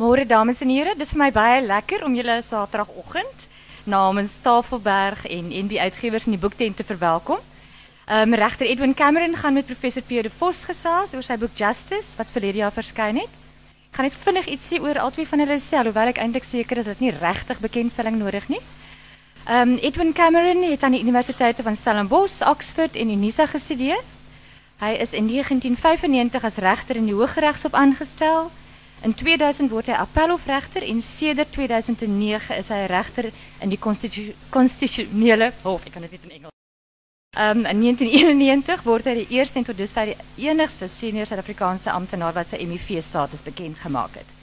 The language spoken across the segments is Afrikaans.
Môre dames en here, dis vir my baie lekker om julle Saterdagoggend namens Tafelberg en NB Uitgewers in die boektent te verwelkom. Um, Regter Edwin Cameron gaan met professor Pierre de Vos gesels oor sy boek Justice wat verlede jaar verskyn het. Ek gaan net vinnig iets sê oor albei van hulle self, hoewel ek eintlik seker is dat nie regtig bekendstelling nodig nie. Um, Edwin Cameron het aan die universiteite van Stellenbosch, Oxford en Unisa gestudeer. Hy is in 1995 as regter in die Hooggeregshof aangestel. In 2000 word hy appelhofregter en sedert 2009 is hy regter in die konstitusionele hof. Ek kan dit net in Engels. Um, in 1991 word hy die eerste en tot dusver die enigste senior Suid-Afrikaanse amptenaar wat sy MIV-status bekend gemaak het.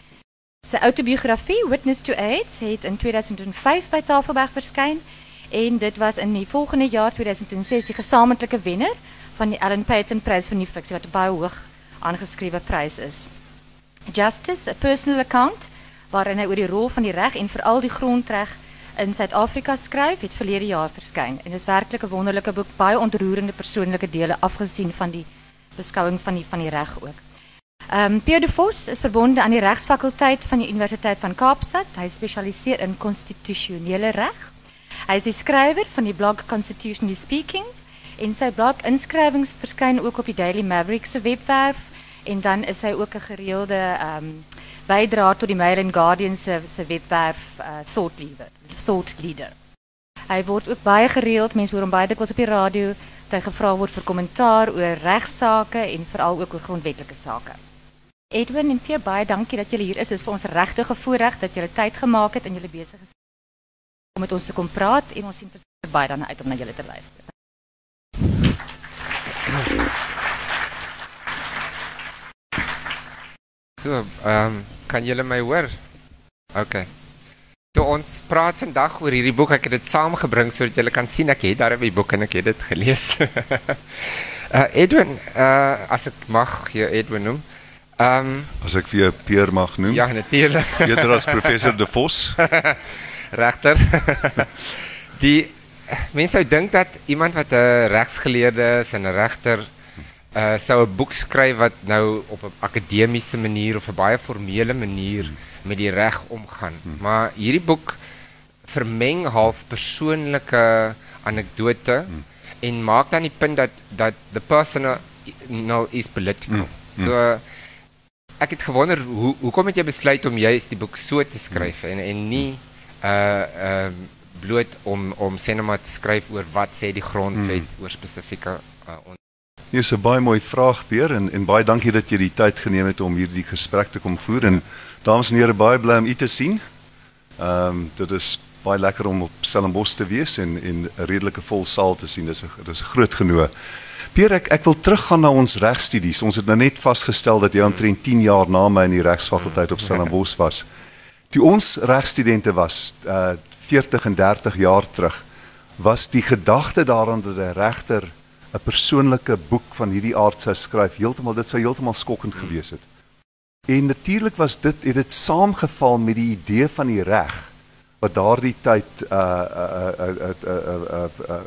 Sy autobiografie Witness to AIDS het in 2005 by Tafelberg verskyn en dit was in die volgende jaar 2006 die gesamentlike wenner van die Ellen Payton Prys vir nuwe fiksie wat 'n baie hoog aangeskrewe is. Justice, a personal account, waarin hy oor die rol van die reg en veral die grondreg in Suid-Afrika skryf, het verlede jaar verskyn en is werklik 'n wonderlike boek, baie ontroerende persoonlike dele afgesien van die beskouings van die van die reg ook. Ehm um, Pierre de Vos is verbonde aan die regsfakulteit van die Universiteit van Kaapstad. Hy spesialiseer in konstitusionele reg. Hy is die skrywer van die blog Constitutionally Speaking en sy blog inskrywings verskyn ook op die Daily Maverick se webwerf en dan is hy ook 'n gereelde ehm um, bydra tot die Mail and Guardian se se uh, Thought Leader, Thought Leader. Hy word ook baie gereeld, mense hoor hom baie dikwels op die radio, dat hy gevra word vir kommentaar oor regsaake en veral ook oor grondwetlike sake. Edwin en Pierre, baie dankie dat julle hier is. Dit is vir ons regtig 'n dat julle tyd gemaak het en julle besig is om met ons te kom praat en ons sien baie daarna uit om na julle te luister. So, ehm um, kan julle my hoor? OK. So ons praat vandag oor hierdie boek. Ek het dit saamgebring sodat julle kan sien ek het daar 'n boek en ek het dit gelees. uh Edwin, uh as ek mag hier Edwin noem. Ehm um, as ek vir Peer mag noem. Ja, natuurlik. Eerder as professor De Vos. Regter. Die mense sou dink dat iemand wat 'n regsgeleerde is en 'n regter uh sou 'n boek skryf wat nou op 'n akademiese manier of 'n baie formele manier met die reg omgaan. Hmm. Maar hierdie boek vermeng half persoonlike anekdote hmm. en maak dan die punt dat dat the personal no is political. Hmm. So ek het gewonder hoe hoekom het jy besluit om juist die boek so te skryf en en nie uh uh bloot om om sê net maar te skryf oor wat sê die grondwet hmm. oor spesifieke uh, Hier is 'n baie mooi vraag weer en en baie dankie dat jy die tyd geneem het om hierdie gesprek te kom voer en dames en here baie bly om u te sien. Ehm um, dit is baie lekker om op Stellenbosch te wees en en 'n redelike vol saal te sien. Dis 'n dis 'n groot genoeg. Pierre ek ek wil teruggaan na ons regstudies. Ons het nou net vasgestel dat jy omtrent 10 jaar na my in die regsfakulteit op Stellenbosch was. Toe ons regstudente was, uh 40 en 30 jaar terug, was die gedagte daaraan dat 'n regter 'n persoonlike boek van hierdie aard sou skryf, heeltemal dit sou heeltemal skokkend hmm. gewees het. En natuurlik was dit het dit saamgeval met die idee van die reg wat daardie tyd uh uh uh uh uh uh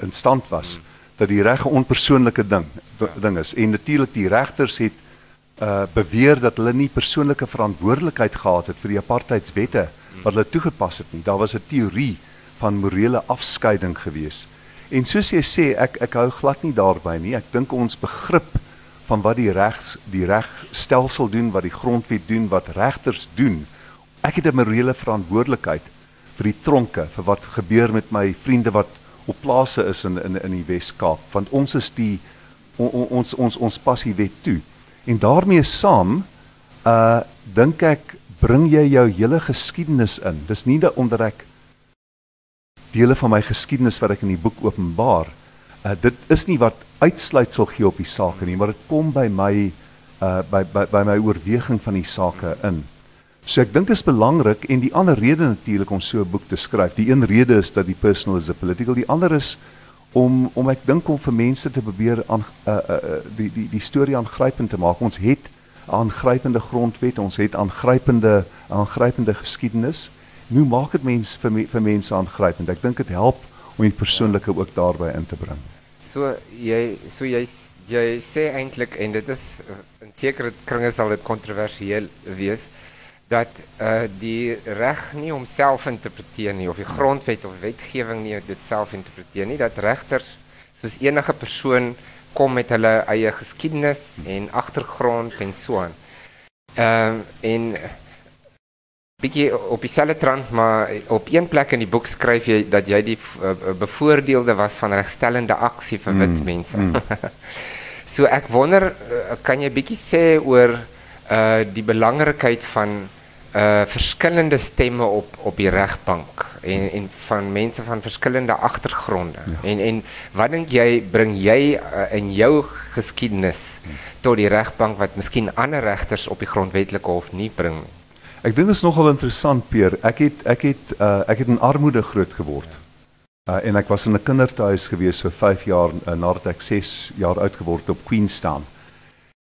in stand was hmm. dat die reg 'n onpersoonlike ding ding is en natuurlik die regters het uh beweer dat hulle nie persoonlike verantwoordelikheid gehad het vir die apartheidswette wat hulle toegepas het nie. Daar was 'n teorie van morele afskeiding geweest. En soos jy sê, ek ek hou glad nie daarby nie. Ek dink ons begrip van wat die regs die regstelsel doen, wat die grondwet doen, wat regters doen. Ek het 'n morele verantwoordelikheid vir die tronke, vir wat gebeur met my vriende wat op plase is in in in die Wes-Kaap, want ons is die on, on, ons ons ons passie wet toe. En daarmee saam uh dink ek bring jy jou hele geskiedenis in. Dis nie dat omdat ek dele van my geskiedenis wat ek in die boek openbaar. Uh dit is nie wat uitsluitsel gee op die saak nie, maar dit kom by my uh by by by my oorweging van die sake in. So ek dink dit is belangrik en die ander rede natuurlik om so 'n boek te skryf. Die een rede is dat die personal is a political, die ander is om om ek dink om vir mense te probeer aan uh, uh die die die storie aangrypend te maak. Ons het aangrypende grondwet, ons het aangrypende aangrypende geskiedenis hoe maak dit mense vir vir mense aangrypend? Ek dink dit help om die persoonlike ook daarbey in te bring. So jy so jy jy sê eintlik en dit is in sekere kringe sal dit kontroversieel wees dat uh, die reg nie homself interpreteer nie of die grondwet of wetgewing nie dit self interpreteer nie dat regters soos enige persoon kom met hulle eie geskiedenis en agtergrond en so aan. Ehm uh, en bietjie op dieselfde trant maar op een plek in die boek skryf jy dat jy die uh, bevoordeelde was van regstellende aksie vir wit mm, mense. Mm. so ek wonder uh, kan jy bietjie sê oor uh die belangrikheid van uh verskillende stemme op op die regbank en en van mense van verskillende agtergronde. Ja. En en wat dink jy bring jy uh, in jou geskiedenis tot die regbank wat miskien ander regters op die grondwetlike hof nie bring nie? Ek dink dit is nogal interessant Peer. Ek het ek het uh, ek het in armoede groot geword. Uh, en ek was in 'n kindertuis gewees vir 5 jaar uh, nadat ek 6 jaar oud geword op Queenstown.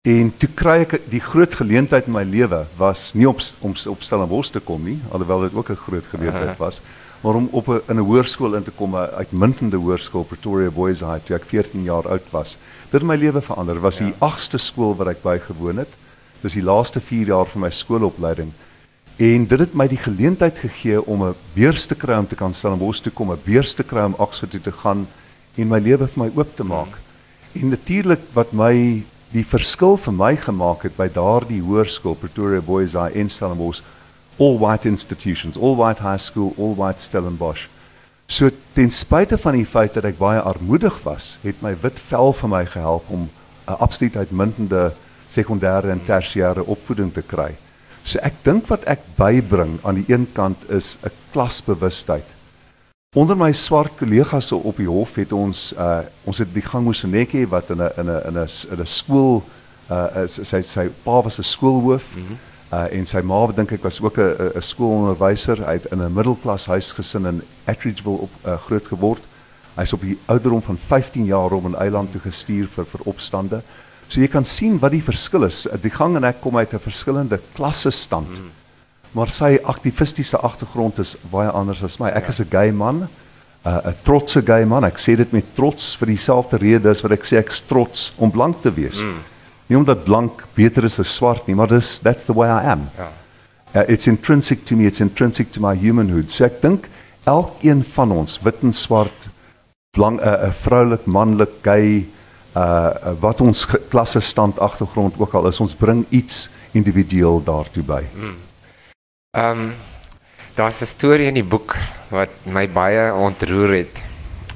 En toe kry ek die groot geleentheid in my lewe was nie op om op Stellenbosch te kom nie, alhoewel dit ook 'n groot geleentheid was, maar om op 'n in 'n hoërskool in te kom, 'n uitmuntende hoërskool Pretoria Boys High toe ek 14 jaar oud was. Dit het my lewe verander. Was ja. die 8ste skool wat ek bygewoon het. Dis die laaste 4 jaar van my skoolopleiding. En dit het my die geleentheid gegee om 'n beurs te kry om te kan Stellenbosch toe kom, 'n beurs te kry om Oxford toe te gaan en my lewe vir my oop te maak. En natuurlik wat my die verskil vir my gemaak het by daardie hoërskool Pretoria Boys High in Stellenbosch, all white institutions, all white high school, all white Stellenbosch. So ten spyte van die feit dat ek baie armoedig was, het my wit vel vir my gehelp om 'n absoluut uitmuntende sekondêre en tersiêre opvoeding te kry. So ek dink wat ek bybring aan die een kant is 'n klasbewustheid. Onder my swart kollegas op die hof het ons uh ons het die gang Mosonetjie wat in 'n in 'n in 'n in 'n skool uh is sy sy pa was 'n skoolhoof. Mm -hmm. Uh en sy ma dink ek was ook 'n 'n skoolonderwyser. Hy het in 'n middelklas huisgesin in Attridgeville op uh, groot geword. Hy's op die ouderdom van 15 jaar om 'n eiland toe gestuur vir vir opstande. So jy kan sien wat die verskil is. Die gang en ek kom uit 'n verskillende klasse stand. Mm. Maar sy aktivistiese agtergrond is baie anders as my. Ek ja. is 'n gay man, 'n uh, trotse gay man. Ek sê dit met trots vir dieselfde rede as wat ek sê ek's trots om blank te wees. Mm. Nie omdat blank beter is as swart nie, maar dis that's the way I am. Ja. Uh, it's intrinsic to me, it's intrinsic to my humanhood. So ek dink elkeen van ons, wit en swart, blank 'n uh, uh, vroulik, manlik, gay uh wat ons klasse stand agtergrond ook al is ons bring iets individueel daartoe by. Hmm. Ehm um, daar's 'n storie in die boek wat my baie ontroer het.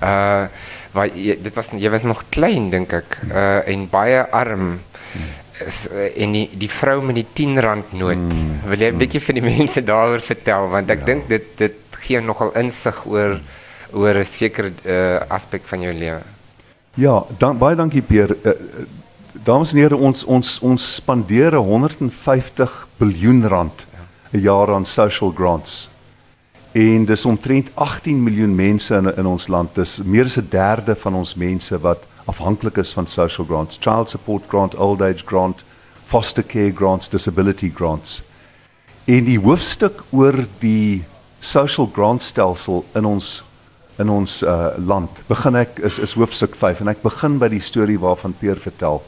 Uh wat dit was jy was nog klein dink ek uh en baie arm is en die die vrou met die 10 rand noot. Hmm. Wil jy 'n bietjie vir die mense daaroor vertel want ek ja. dink dit dit gee nogal insig oor oor 'n sekere uh, aspek van jou lewe. Ja, dan, baie dankie Peer. Uh, dames en here, ons ons ons spandeer 150 miljard rand 'n jaar aan social grants. En dis omtrent 18 miljoen mense in in ons land. Dis meer as 'n derde van ons mense wat afhanklik is van social grants, child support grant, old age grant, foster care grants, disability grants. En die hoofstuk oor die social grant stelsel in ons in ons uh, land. Begin ek is is hoofstuk 5 en ek begin by die storie waarvan Peer vertel.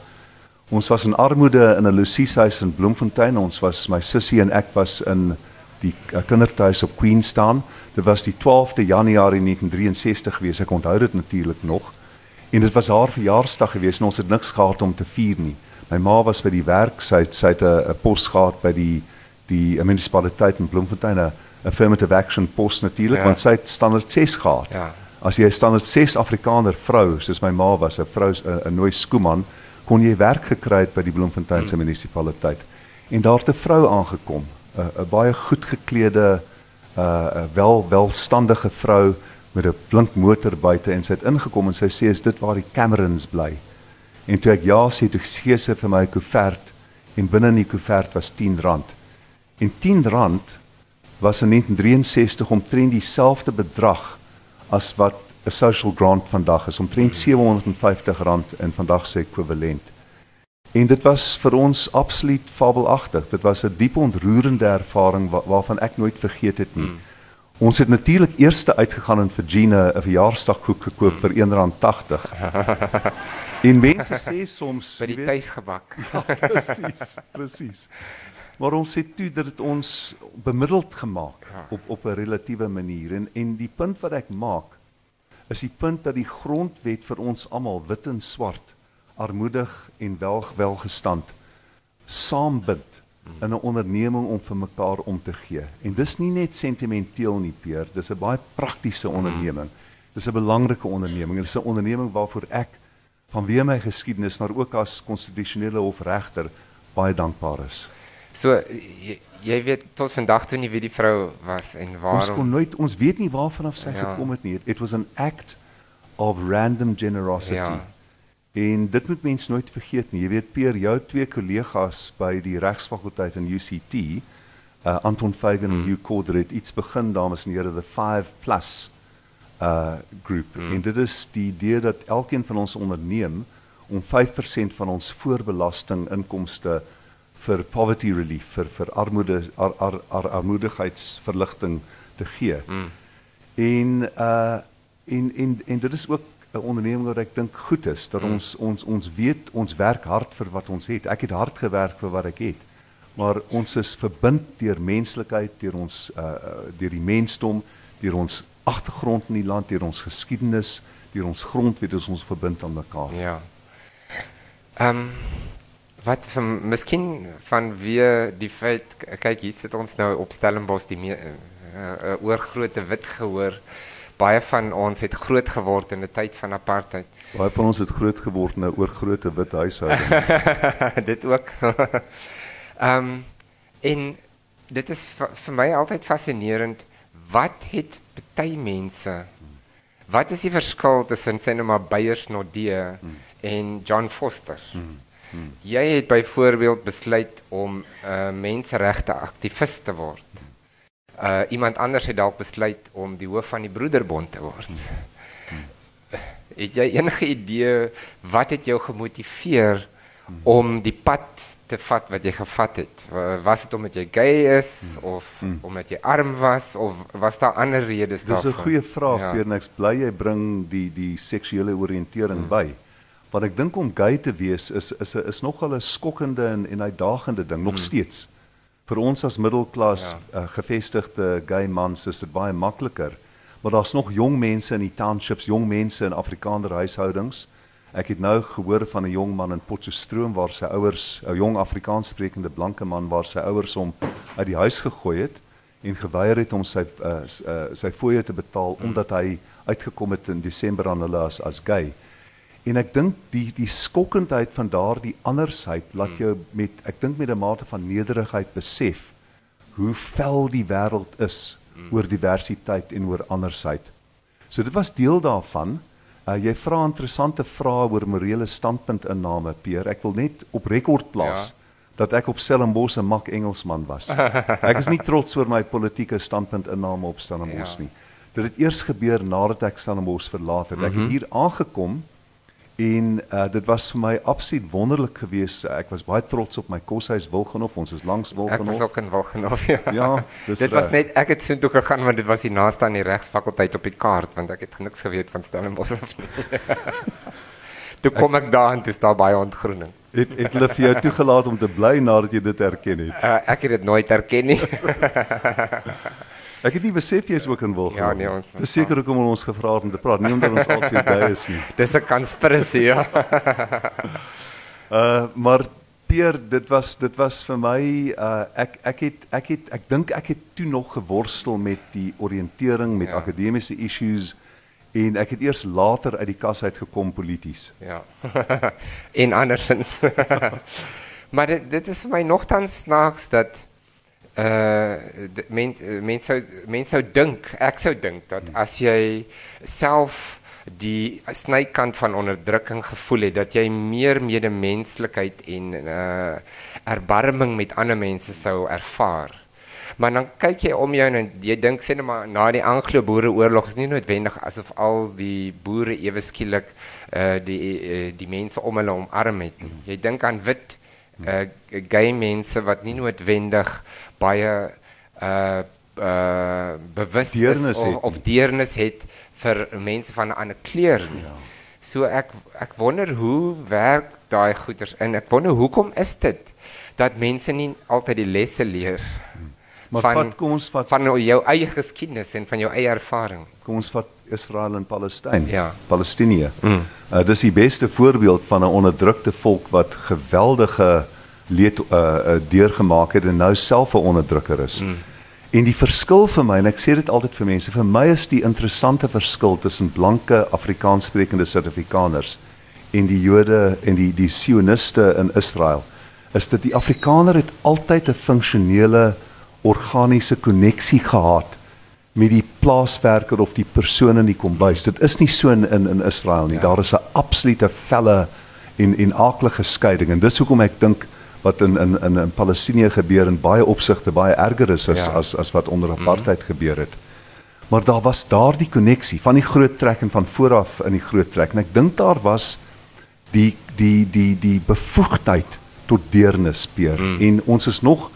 Ons was in armoede in 'n Lucieshuis in Bloemfontein. Ons was my sussie en ek was in die uh, kindertuis op Queenstown. Dit was die 12de Januarie 1963 gewees. Ek onthou dit natuurlik nog. En dit was haar verjaarsdag gewees en ons het niks gehad om te vier nie. My ma was by die werk. Sy het, sy het 'n pos gehad by die die munisipaliteit in Bloemfontein. 'n affirmative action pos natuurlik ja. want sy het standaard 6 gehad. Ja. As jy standaard 6 Afrikaner vrou soos my ma was, 'n vrou 'n nooi skooman, kon jy werk gekry het by die Bloemfontein se hmm. munisipaliteit. En daar het 'n vrou aangekom, 'n baie goed geklede 'n wel welstandige vrou met 'n blink motor buite en sy het ingekom en sy sê is dit waar die Camerons bly. En toe ek ja sê, toe gee sy vir my 'n koevert en binne in die koevert was R10. En R10 was in 1963 omtrent dieselfde bedrag as wat 'n social grant vandag is, omtrent R750 in vandag se ekwivalent. En dit was vir ons absoluut fabelagtig. Dit was 'n diep ontroerende ervaring wa waarvan ek nooit vergeet het nie. Hmm. Ons het natuurlik eers uitgegaan in Virginia 'n verjaarsdagkoek gekoop vir R1.80. En mense sê soms by die tuisgebak. ja, presies, presies. Maar ons het toe dat dit ons bemiddeld gemaak Ja. op op 'n relatiewe manier en en die punt wat ek maak is die punt dat die grondwet vir ons almal wit en swart armoedig en wel welgestand saambind in 'n onderneming om vir mekaar om te gee. En dis nie net sentimenteel nie, Peer, dis 'n baie praktiese onderneming. Dis 'n belangrike onderneming. Dis 'n onderneming waarvoor ek vanweë my geskiedenis maar ook as konstitusionele hofregter baie dankbaar is. So jy, jy weet tot vandag toe nie wie die vrou was en Ons kon waarom nooit ons weet nie waarvan af sy Ja. gekom het nie. It was an act of random generosity. Ja. En dit moet mens nooit vergeet nie. Jy weet Peer, jou twee kollegas by die regsfakulteit in UCT, uh, Anton Fagan en Mm. Hugh Corder het iets begin dames en here, the 5 plus uh groep. Mm. En dit is die idee dat elkeen van ons onderneem om 5% van ons voorbelasting inkomste vir poverty relief vir vir armoede ar, ar, ar, armoedigheidsverligting te gee. Mm. En uh en en en dit is ook 'n onderneming wat ek dink goed is dat Mm. ons ons ons weet ons werk hard vir wat ons het. Ek het hard gewerk vir wat ek het. Maar ons is verbind deur menslikheid, deur ons uh uh, deur die mensdom, deur ons agtergrond in die land, deur ons geskiedenis, deur ons grondwet is ons verbind aan mekaar. Ja. Ehm wat van miskien van wie die feit kyk hier sit ons nou op Stellenbosch die me- uh, uh, oorgrootte wit gehoor. Baie van ons het groot geword in 'n tyd van apartheid. Baie van ons het groot geword nou oor groote wit huishoudings. dit ook. Ehm en dit is vir my altyd fascinerend wat het party mense Wat is die verskil tussen sê nou maar Beyers Nordee en John Foster? Jy het byvoorbeeld besluit om 'n uh, menseregte aktivis te word. Uh iemand anders het dalk besluit om die hoof van die broederbond te word. Het jy enige idee wat het jou gemotiveer om die pad te vat wat jy gevat het? Wa- Was dit omdat jy gay is of omdat jy arm was of was daar ander redes Dis 'n daarvoor? goeie vraag, Ja. Peer, en ek's bly jy bring die die seksuele oriëntering mm. by. Want ek dink om gay te wees is is 'n is nogal 'n skokkende en en uitdagende ding nog steeds. Vir ons as middelklas ja. uh, gevestigde gay mans is dit baie makliker. Maar daar's nog jong mense in die townships, jong mense in Afrikaner huishoudings. Ek het nou gehoor van 'n jong man in Potchefstroom waar sy ouers, 'n jong Afrikaans sprekende blanke man waar sy ouers hom uit die huis gegooi het en geweier het om sy uh, uh, sy fooie te betaal mm. omdat hy uitgekom het in Desember aan hulle as as gay. En ek dink die die skokkendheid van daardie andersheid laat jou met ek dink met 'n mate van nederigheid besef hoe vel die wêreld is oor diversiteit en oor andersheid. So dit was deel daarvan. Uh, jy vra interessante vrae oor morele standpuntinname, Peer. Ek wil net op rekord plaas Ja. dat ek op Stellenbosch 'n mak Engelsman was. ek is nie trots oor my politieke standpuntinname op Stellenbosch Ja. nie. Dit het eers gebeur nadat ek Stellenbosch verlaat het. Ek Mhm. het hier aangekom en uh, dit was vir my absoluut wonderlik geweest. Ek was baie trots op my koshuis Wilgenhof. Ons is langs Ek was Wilgenhof. ook in Wilgenhof. Ja. Ja, dit was reg. net ek het sin toe gegaan want dit was die naaste aan die regsfakulteit op die kaart want ek het niks geweet van Stellenbosch af nie. toe kom ek daar en dis daar baie ontgroening. Het het hulle vir jou toegelaat om te bly nadat jy dit erken het? Uh, ek het dit nooit herken nie. Ek het nie besef jy is ook in Wilgenhof. Ja, nee, ons- Dis seker hoekom hulle ons gevra het om te praat, nie omdat ons altyd by is nie. Dis 'n konspirasie, ja. Uh maar Peer, dit was dit was vir my uh ek ek het ek het ek dink ek het toe nog geworstel met die oriëntering met Ja. ja. akademiese issues en ek het eers later uit die kas uit gekom polities. Ja. en andersins. maar dit dit is vir my nogtans snaaks dat uh mense mense sou mense sou dink, ek sou dink dat as jy self die snykant van onderdrukking gevoel het dat jy meer medemenslikheid en uh erbarming met ander mense sou ervaar. Maar dan kyk jy om jou en jy dink sê net maar na die Anglo-Boereoorlog is nie noodwendig asof al die boere ewe skielik uh die uh, die mense om hulle omarm het. nie. Jy dink aan wit uh gay mense wat nie noodwendig baie uh uh bewus is Deernis of, het of deernis het vir mense van 'n ander kleur nie. Ja. So ek ek wonder hoe werk daai goeters in. Ek wonder hoekom is dit dat mense nie altyd die lesse leer Maar van vat, kom ons vat van jou eie geskiedenis en van jou eie ervaring. kom ons vat Israel en Palestyn. Ja. Palestinië. Mm. Uh, dis die beste voorbeeld van 'n onderdrukte volk wat geweldige leed uh, uh, deurgemaak het en nou self 'n onderdrukker is. Mm. En die verskil vir my en ek sê dit altyd vir mense, vir my is die interessante verskil tussen blanke Afrikaanssprekende Suid-Afrikaners en die Jode en die die Sioniste in Israel is dat die Afrikaner het altyd 'n funksionele organiese koneksie gehad met die plaaswerker of die persoon in die kombuis. Dit is nie so in in, in Israel nie. Ja. Daar is 'n absolute felle en en aaklige skeiding en dis hoekom ek dink wat in in in, in Palestina gebeur in baie opsigte baie erger is as Ja. as as wat onder apartheid mm. gebeur het. Maar daar was daardie koneksie van die groot trek en van vooraf in die groot trek en ek dink daar was die die die die bevoegdheid tot deernis peer mm. en ons is nog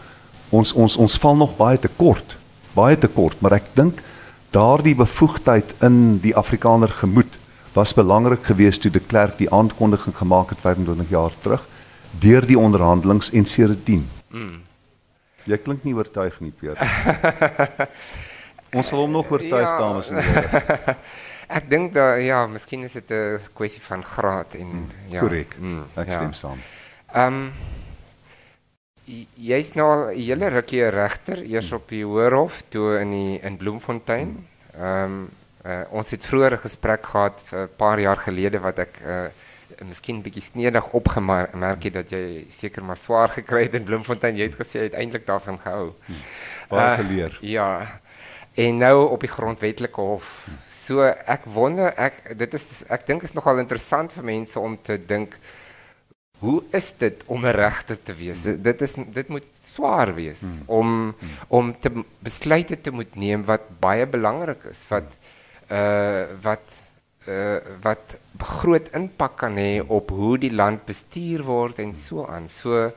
ons ons ons val nog baie te kort baie te kort maar ek dink daardie bevoegdheid in die Afrikaner gemoed was belangrik geweest toe de Klerk die aankondiging gemaak het 25 jaar terug deur die onderhandelings en sedertdien. Mm. Jy klink nie oortuig nie, Peter. ons sal hom nog oortuig, Ja. dames en here. Ek dink dat ja, miskien is dit 'n kwessie van graad en ja. Korrek. Mm, Ek ja. stem saam. Ehm um, jy's nou al 'n hele rukkie regter, eers op die Hoërhof, toe in die in Bloemfontein. Ehm um, uh, ons het vroeër 'n gesprek gehad 'n paar jaar gelede wat ek uh, miskien bietjie snedig opgemerk het dat jy seker maar swaar gekry het in Bloemfontein. Jy het gesê jy het eintlik daarvan gehou. Baie Eh, geleer. Ja. En nou op die grondwetlike hof. So ek wonder ek dit is ek dink is nogal interessant vir mense om te dink hoe is dit om 'n regter te wees? Dit, dit is dit moet swaar wees om om te besluite te moet neem wat baie belangrik is wat uh wat uh wat groot impak kan hê op hoe die land bestuur word en so aan. So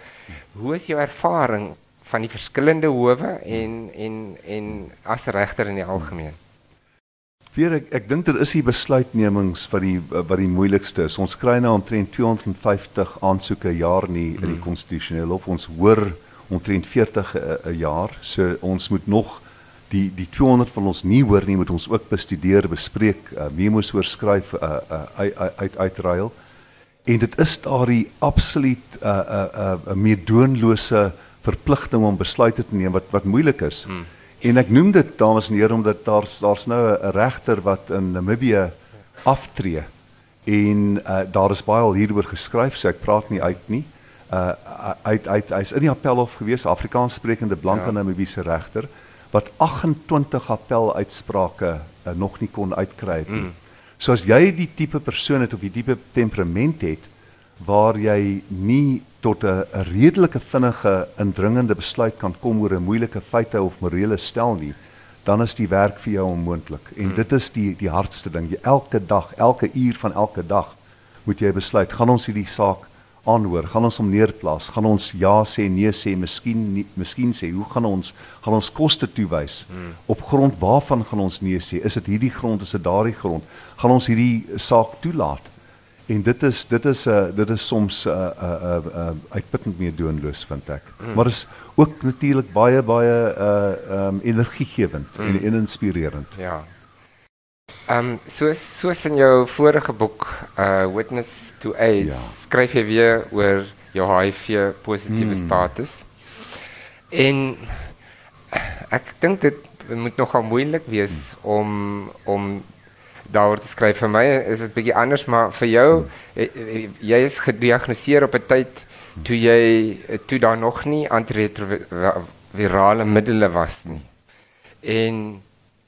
hoe is jou ervaring van die verskillende howe en en en as regter in die algemeen? Weer ek ek dink dit is die besluitnemings wat die wat die moeilikste is. Ons kry nou omtrent 250 aansoeke 'n jaar nie in die konstitusionele hof. Ons hoor omtrent 40 'n 'n jaar. So ons moet nog die die 200 van ons nie hoor nie, moet ons ook bestudeer, bespreek, uh, memos oorskryf, uh, uh, uit uit uitruil. En dit is daardie absoluut 'n uh, 'n uh, 'n uh, meedoenlose verpligting om besluite te neem wat wat moeilik is. Hmm. En ek noem dit dames en here omdat daar's daar's nou 'n regter wat in Namibië aftree. En uh, daar is baie al hieroor geskryf, so ek praat nie uit nie. Uh uit uit hy's in die appelhof gewees, Afrikaans sprekende blanke ja. Namibiese regter wat 28 appeluitsprake uh, nog nie kon uitkry het nie. Mm. So as jy die tipe persoon het of die tipe temperament het waar jy nie tot 'n redelike vinnige indringende besluit kan kom oor 'n moeilike feite of morele stel nie, dan is die werk vir jou onmoontlik. En mm. dit is die die hardste ding. Jy elke dag, elke uur van elke dag moet jy besluit, gaan ons hierdie saak aanhoor, gaan ons hom neerplaas, gaan ons ja sê, nee sê, miskien nie, miskien sê, hoe gaan ons gaan ons koste toewys? Hmm. Op grond waarvan gaan ons nee sê? Is dit hierdie grond, is dit daardie grond? Gaan ons hierdie saak toelaat? En dit is dit is 'n uh, dit is soms 'n uh, 'n uh, 'n uh, uh, uitputtend meer doenloos vind ek. Hmm. Maar is ook natuurlik baie baie uh um energiegewend hmm. en, en inspirerend. Ja. Ehm um, soos soos in jou vorige boek uh Witness to AIDS ja. skryf jy weer oor jou HIV positiewe mm. status. En ek dink dit moet nogal moeilik wees mm. om om daaroor te skryf. Vir my is dit bietjie anders, maar vir jou mm. jy is gediagnoseer op 'n tyd toe jy toe daar nog nie antiretrovirale middele was nie. En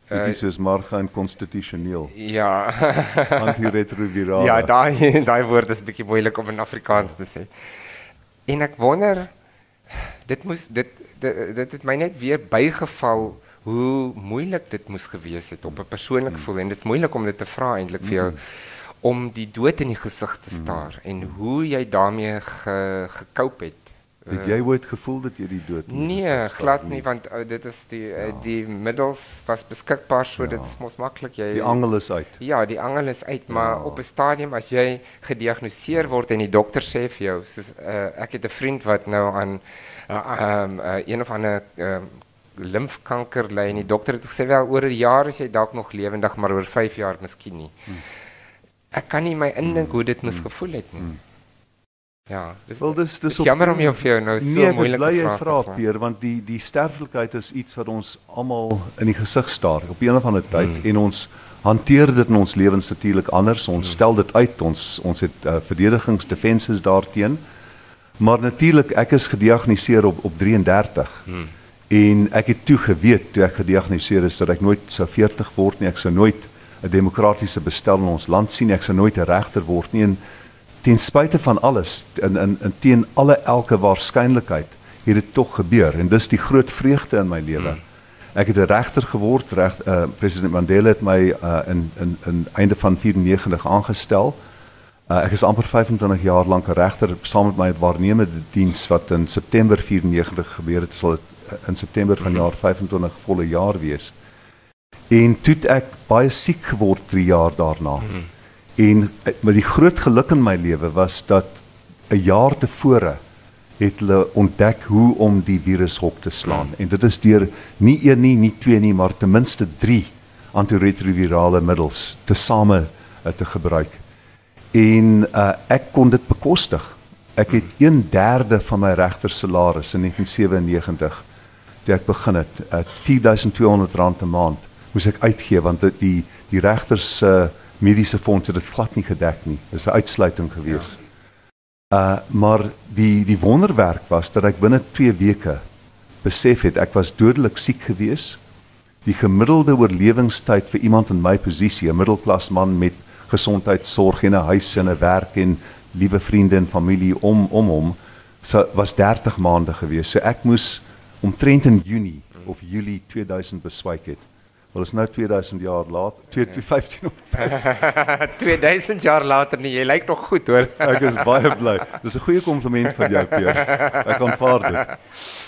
Dit is marga en konstitusioneel. Ja. Antiretrovirale. Ja, daai daai woord is bietjie moeilik om in Afrikaans te sê. En ek wonder dit moes dit dit, dit het my net weer bygeval hoe moeilik dit moes gewees het op 'n persoonlike mm. voel en dit is moeilik om dit te vra eintlik vir jou mm. om die dood in die gesig te staar mm. en hoe jy daarmee ge, gekoop het. Het jy ooit gevoel dat jy die dood in die Nee, gesig staar glad nie want uh, dit is die uh, die middels was beskikbaar so dit is mos maklik jy Die angel is uit. Ja, die angel is uit, maar Ja. op 'n stadium as jy gediagnoseer word en die dokter sê vir jou, soos uh, ek het 'n vriend wat nou aan uh, um, uh, een of ander uh, limfkanker ly en die dokter het gesê wel oor 'n jaar is jy dalk nog lewendig, maar oor 5 jaar miskien nie. Ek kan nie my indink hoe dit moes gevoel het nie. Ja, dis Wel dis dis dis jammer om jou vir jou nou so nee, vrae te vra. Peer want die die sterflikheid is iets wat ons almal in die gesig staar op 'n of ander tyd Hmm. en ons hanteer dit in ons lewens natuurlik anders. Ons Hmm. stel dit uit. Ons ons het uh, verdedigings defenses daarteen. Maar natuurlik ek is gediagnoseer op op 33. Hmm. En ek het toe geweet toe ek gediagnoseer is dat ek nooit sou 40 word nie. Ek sou nooit 'n demokratiese bestel in ons land sien. Ek sou nooit 'n regter word nie. En ten spyte van alles in in, in teen alle elke waarskynlikheid het dit tog gebeur en dis die groot vreugde in my lewe. Ek het 'n regter geword. Reg uh, president Mandela het my uh, in in in einde van 94 aangestel. Uh, ek is amper 25 jaar lank 'n regter saam met my waarnemende diens wat in September 94 gebeur het. Sal dit uh, in September van jaar 25 volle jaar wees. En toe het ek baie siek geword 3 jaar daarna. Hmm. En eh, maar die groot geluk in my lewe was dat 'n jaar tevore het hulle ontdek hoe om die virus hok te slaan. Hmm. En dit is deur nie een nie, nie twee nie, maar ten minste 3 antiretrovirale middels tesame uh, te gebruik. En uh, ek kon dit bekostig. Ek het 1/3 van my regtersalaris in 1997 toe ek begin het, uh, R4200 'n maand moes ek uitgee want dit die die regters se uh, mediese fonds het dit glad nie gedek nie. Dis 'n uitsluiting gewees. Ja. Uh maar die die wonderwerk was dat ek binne 2 weke besef het ek was dodelik siek gewees. Die gemiddelde oorlewingstyd vir iemand in my posisie, 'n middelklas man met gesondheidsorg en 'n huis en 'n werk en liewe vriende en familie om om hom, so was 30 maande gewees. So ek moes omtrent in Junie of Julie 2000 beswyk het. Wel is nou 2000 jaar later, 2015. 2000 jaar later nie, jy lyk nog goed hoor. Ek is baie bly. Dis 'n goeie kompliment van jou, Peer. Ek aanvaar dit.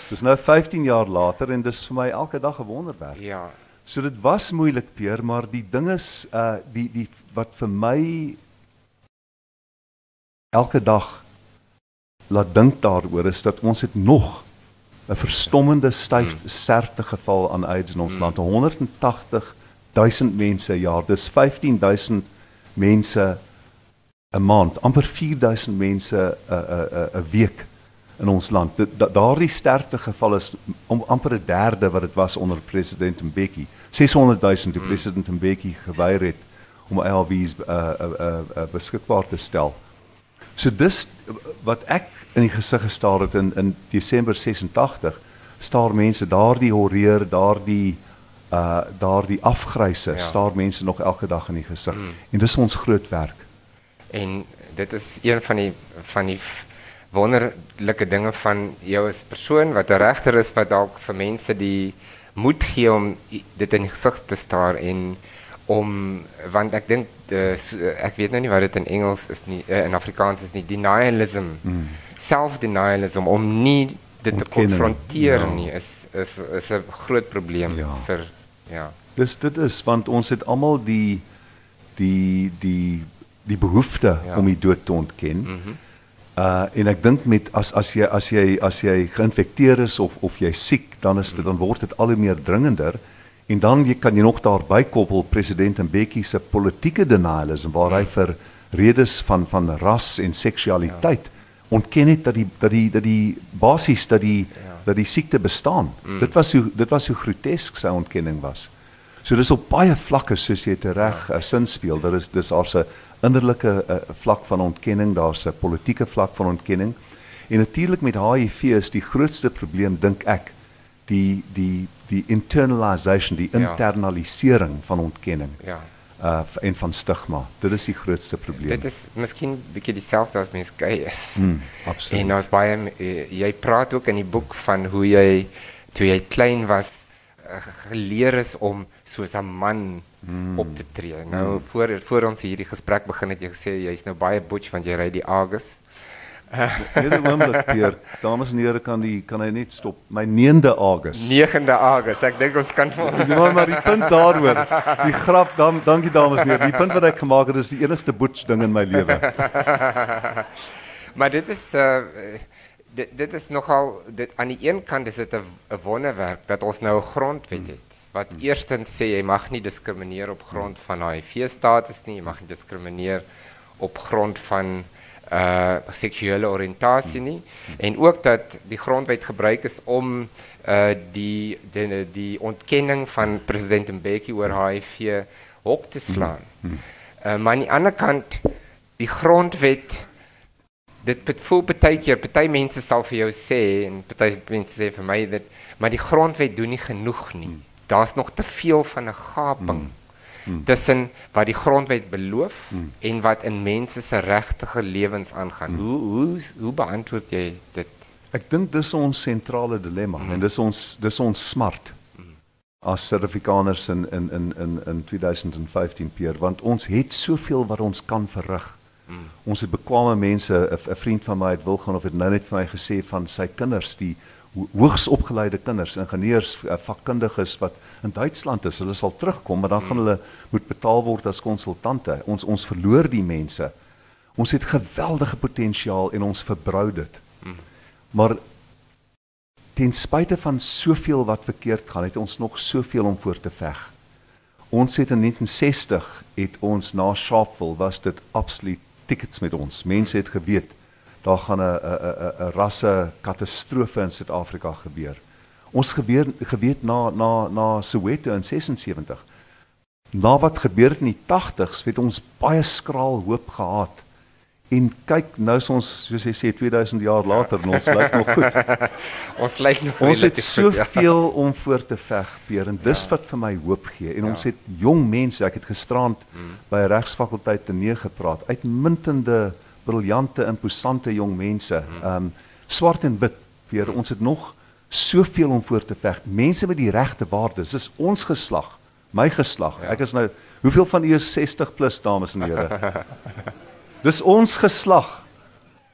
Dis nou 15 jaar later en dis vir my elke dag 'n wonderwerk. Ja. So dit was moeilik, Peer, maar die ding is uh die die wat vir my elke dag laat dink daaroor is dat ons het nog 'n verstommende styf sterfte geval aan AIDS in ons land. 180 000 mense per jaar. Dis 15000 mense 'n maand, amper 4000 mense 'n 'n 'n 'n week in ons land. Da, daardie sterftegeval is om amper 'n derde wat dit was onder president Mbeki. 600 000 toe president Mbeki geweier het om ARVs uh, uh, uh, uh, beskikbaar te stel. So dis wat ek in die gesig gestaar het in in Desember 86 staar mense daardie horreur, daardie uh daardie afgryse, Ja. staar mense nog elke dag in die gesig. Mm. En dis ons groot werk. En dit is een van die van die wonderlike dinge van jou as persoon wat 'n regter is wat dalk vir mense die moed gee om dit in die gesig te staar en om want ek dink uh, ek weet nou nie wat dit in Engels is nie uh, in Afrikaans is nie denialism mm. Self-denialism om nie dit te konfronteer ja. nie is is is 'n groot probleem Ja. vir ja Dis dit is want ons het almal die die die die behoefte Ja. ja. om die dood te ontken. Mhm. Mm -hmm. Uh en ek dink met as as jy as jy as jy geïnfekteer is of of jy siek, dan is dit dan word dit al hoe meer dringender. En dan jy kan jy nog daarby koppel president Mbeki se politieke denialism waar hy vir redes van van ras en seksualiteit ja. Ontken het dat die dat die dat die basies dat die ja. dat die siekte bestaan. Mm. Dit was hoe dit was hoe grotesk sy ontkenning was. So dis op baie vlakke soos jy tereg ja. uh, sin speel. Daar is dis daar's 'n innerlike uh, vlak van ontkenning, daar's 'n politieke vlak van ontkenning. En natuurlik met HIV is die grootste probleem dink ek die die die internalization, die Ja. internalisering van ontkenning ja uh en van stigma. Dit is die grootste probleem. dit is miskien bietjie dieselfde as mens gay is mm, absoluut. En daar's baie jy praat ook in die boek van hoe jy toe jy klein was eh, geleer is om soos 'n man mm. op te tree. Nou mm. voor voor ons hierdie gesprek begin het jy gesê jy's nou baie butch want jy ry die Argus. Hierdie oomblik Pier, dames en here kan die kan hy net stop. My 9de Augustus. 9de Augustus. Ek dink ons kan Ja, maar die punt daaroor, die grap, dan dankie dames en here. Die punt wat ek gemaak het is die enigste boets ding in my lewe. maar dit is uh dit dit is nogal dit aan die een kant is dit 'n 'n wonderwerk dat ons nou 'n grondwet het wat eerstens sê jy mag nie diskrimineer op grond van HIV status nie, jy mag nie diskrimineer op grond van uh seksuele oriëntasie nie en ook dat die grondwet gebruik is om uh die die die ontkenning van president Mbeki oor HIV hok te slaan. Uh maar aan die ander kant die grondwet dit het voel baie keer party mense sal vir jou sê en party mense sê vir my dat maar die grondwet doen nie genoeg nie. Daar's nog te veel van 'n gaping hmm. Tussen wat die grondwet beloof hmm. en wat in mense se regte lewens aangaan. Hmm. Hoe hoe hoe beantwoord jy dit? Ek dink dis ons sentrale dilemma hmm. en dis ons dis ons smart. As Suid-Afrikaners in in in in in 2015 peer want ons het soveel wat ons kan verrig. Mm. Ons het bekwame mense, 'n vriend van my het wil gaan of het nou net vir my gesê van sy kinders die hoogs opgeleide kinders, ingenieurs, eh, vakkundiges wat in Duitsland is, hulle sal terugkom, maar dan gaan mm. hulle moet betaal word as konsultante. Ons ons verloor die mense. Ons het geweldige potensiaal en ons verbrou dit. Mm. Maar ten spyte van soveel wat verkeerd gaan, het ons nog soveel om voor te veg. Ons het in 1960 het ons na Sharpeville was dit absoluut tickets met ons. Mense het geweet daar gaan 'n 'n 'n rasse katastrofe in Suid-Afrika gebeur. Ons gebeur geweet na na na Soweto in 76. Na wat gebeur het in die 80s, het ons baie skraal hoop gehad. En kyk, nou is ons soos jy sê 2000 jaar later en ons lyk nog goed. ons lyk nog Ons het ja. soveel ja. om voor te veg, Peer, en dis ja. wat vir my hoop gee. En ja. ons het jong mense, ek het gisterand hmm. by 'n regsfakulteit te neer gepraat, uitmuntende, briljante, imposante jong mense. Ehm um, swart en wit, Peer, ons het nog soveel om voor te veg. Mense met die regte waardes. Dis ons geslag, my geslag. Ja. Ek is nou Hoeveel van u is 60 plus dames en here? Dis ons geslag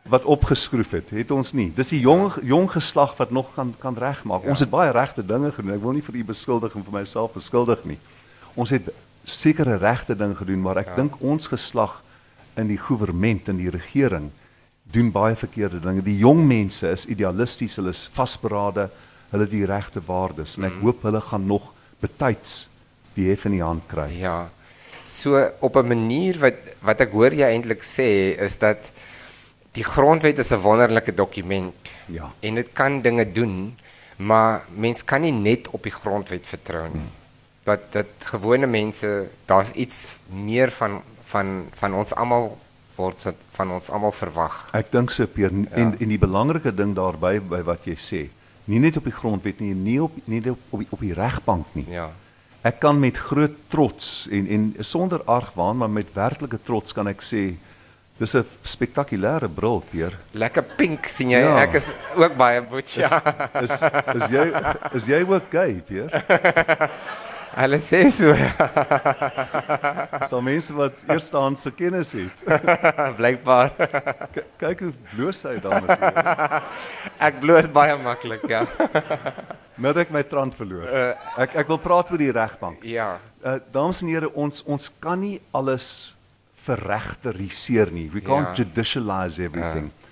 wat opgeskroef het, het ons nie. Dis die jong jong geslag wat nog kan kan regmaak. Ja. Ons het baie regte dinge gedoen. Ek wil nie vir u beskuldig en vir myself beskuldig nie. Ons het sekere regte ding gedoen, maar ek ja. dink ons geslag in die regering en die regering doen baie verkeerde dinge. Die jong mense is idealisties, hulle is vasberade, hulle het die regte waardes en ek mm. hoop hulle gaan nog betyds die hef in die hand kry. Ja. So op 'n manier wat wat ek hoor jy eintlik sê is dat die grondwet is 'n wonderlike dokument. Ja. En dit kan dinge doen, maar mens kan nie net op die grondwet vertrou nie. Hmm. Dat dat gewone mense, daar's iets meer van van van ons almal word van ons almal verwag. Ek dink so Peer ja. en en die belangrike ding daarbey by wat jy sê, nie net op die grondwet nie, nie op nie op op die, die regbank nie. Ja ek kan met groot trots en en sonder argwaan maar met werklike trots kan ek sê dis 'n spektakulêre bril peer lekker pink sien jy ja. ek is ook baie butch ja is, is is jy is jy ook gay peer Hulle sê so. so mense wat eerstehandse kennis het. Blykbaar. Kyk hoe bloos hy dames en here. Ek bloos baie maklik, ja. Nou dat ek my trant verloor. Uh, ek ek wil praat met die regbank. Ja. Uh dames en here, ons ons kan nie alles verregteriseer nie. We can't ja. judicialize everything. Uh.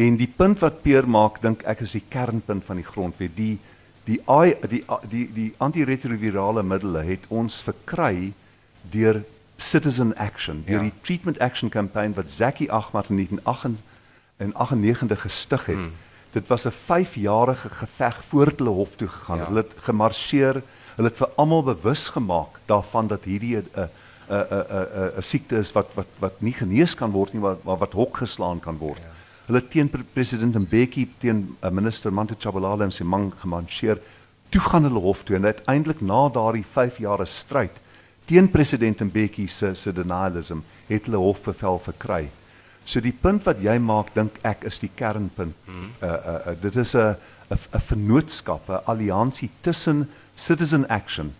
En die punt wat Peer maak, dink ek is die kernpunt van die grondwet. Die die die die die antiretrovirale middele het ons verkry deur citizen action, deur ja. die treatment action campaign wat Zaki Ahmad in 1998 gestig het. Hmm. Dit was 'n 5-jarige geveg voor hulle hof toe gegaan. Ja. Hulle het gemarseer, hulle het vir almal bewus gemaak daarvan dat hierdie 'n 'n 'n 'n 'n siekte is wat wat wat nie genees kan word nie, maar wat hok geslaan kan word. Ja hulle teen president Mbeki teen uh, minister Manto Chabalala en sy man gemancheer. Toe gaan hulle hof toe en uiteindelik na daardie 5 jaar stryd teen president Mbeki se se denialism het hulle hofbevel verkry. So die punt wat jy maak dink ek is die kernpunt. Hmm. Uh, uh uh dit is 'n 'n vennootskap, 'n alliansie tussen citizen action,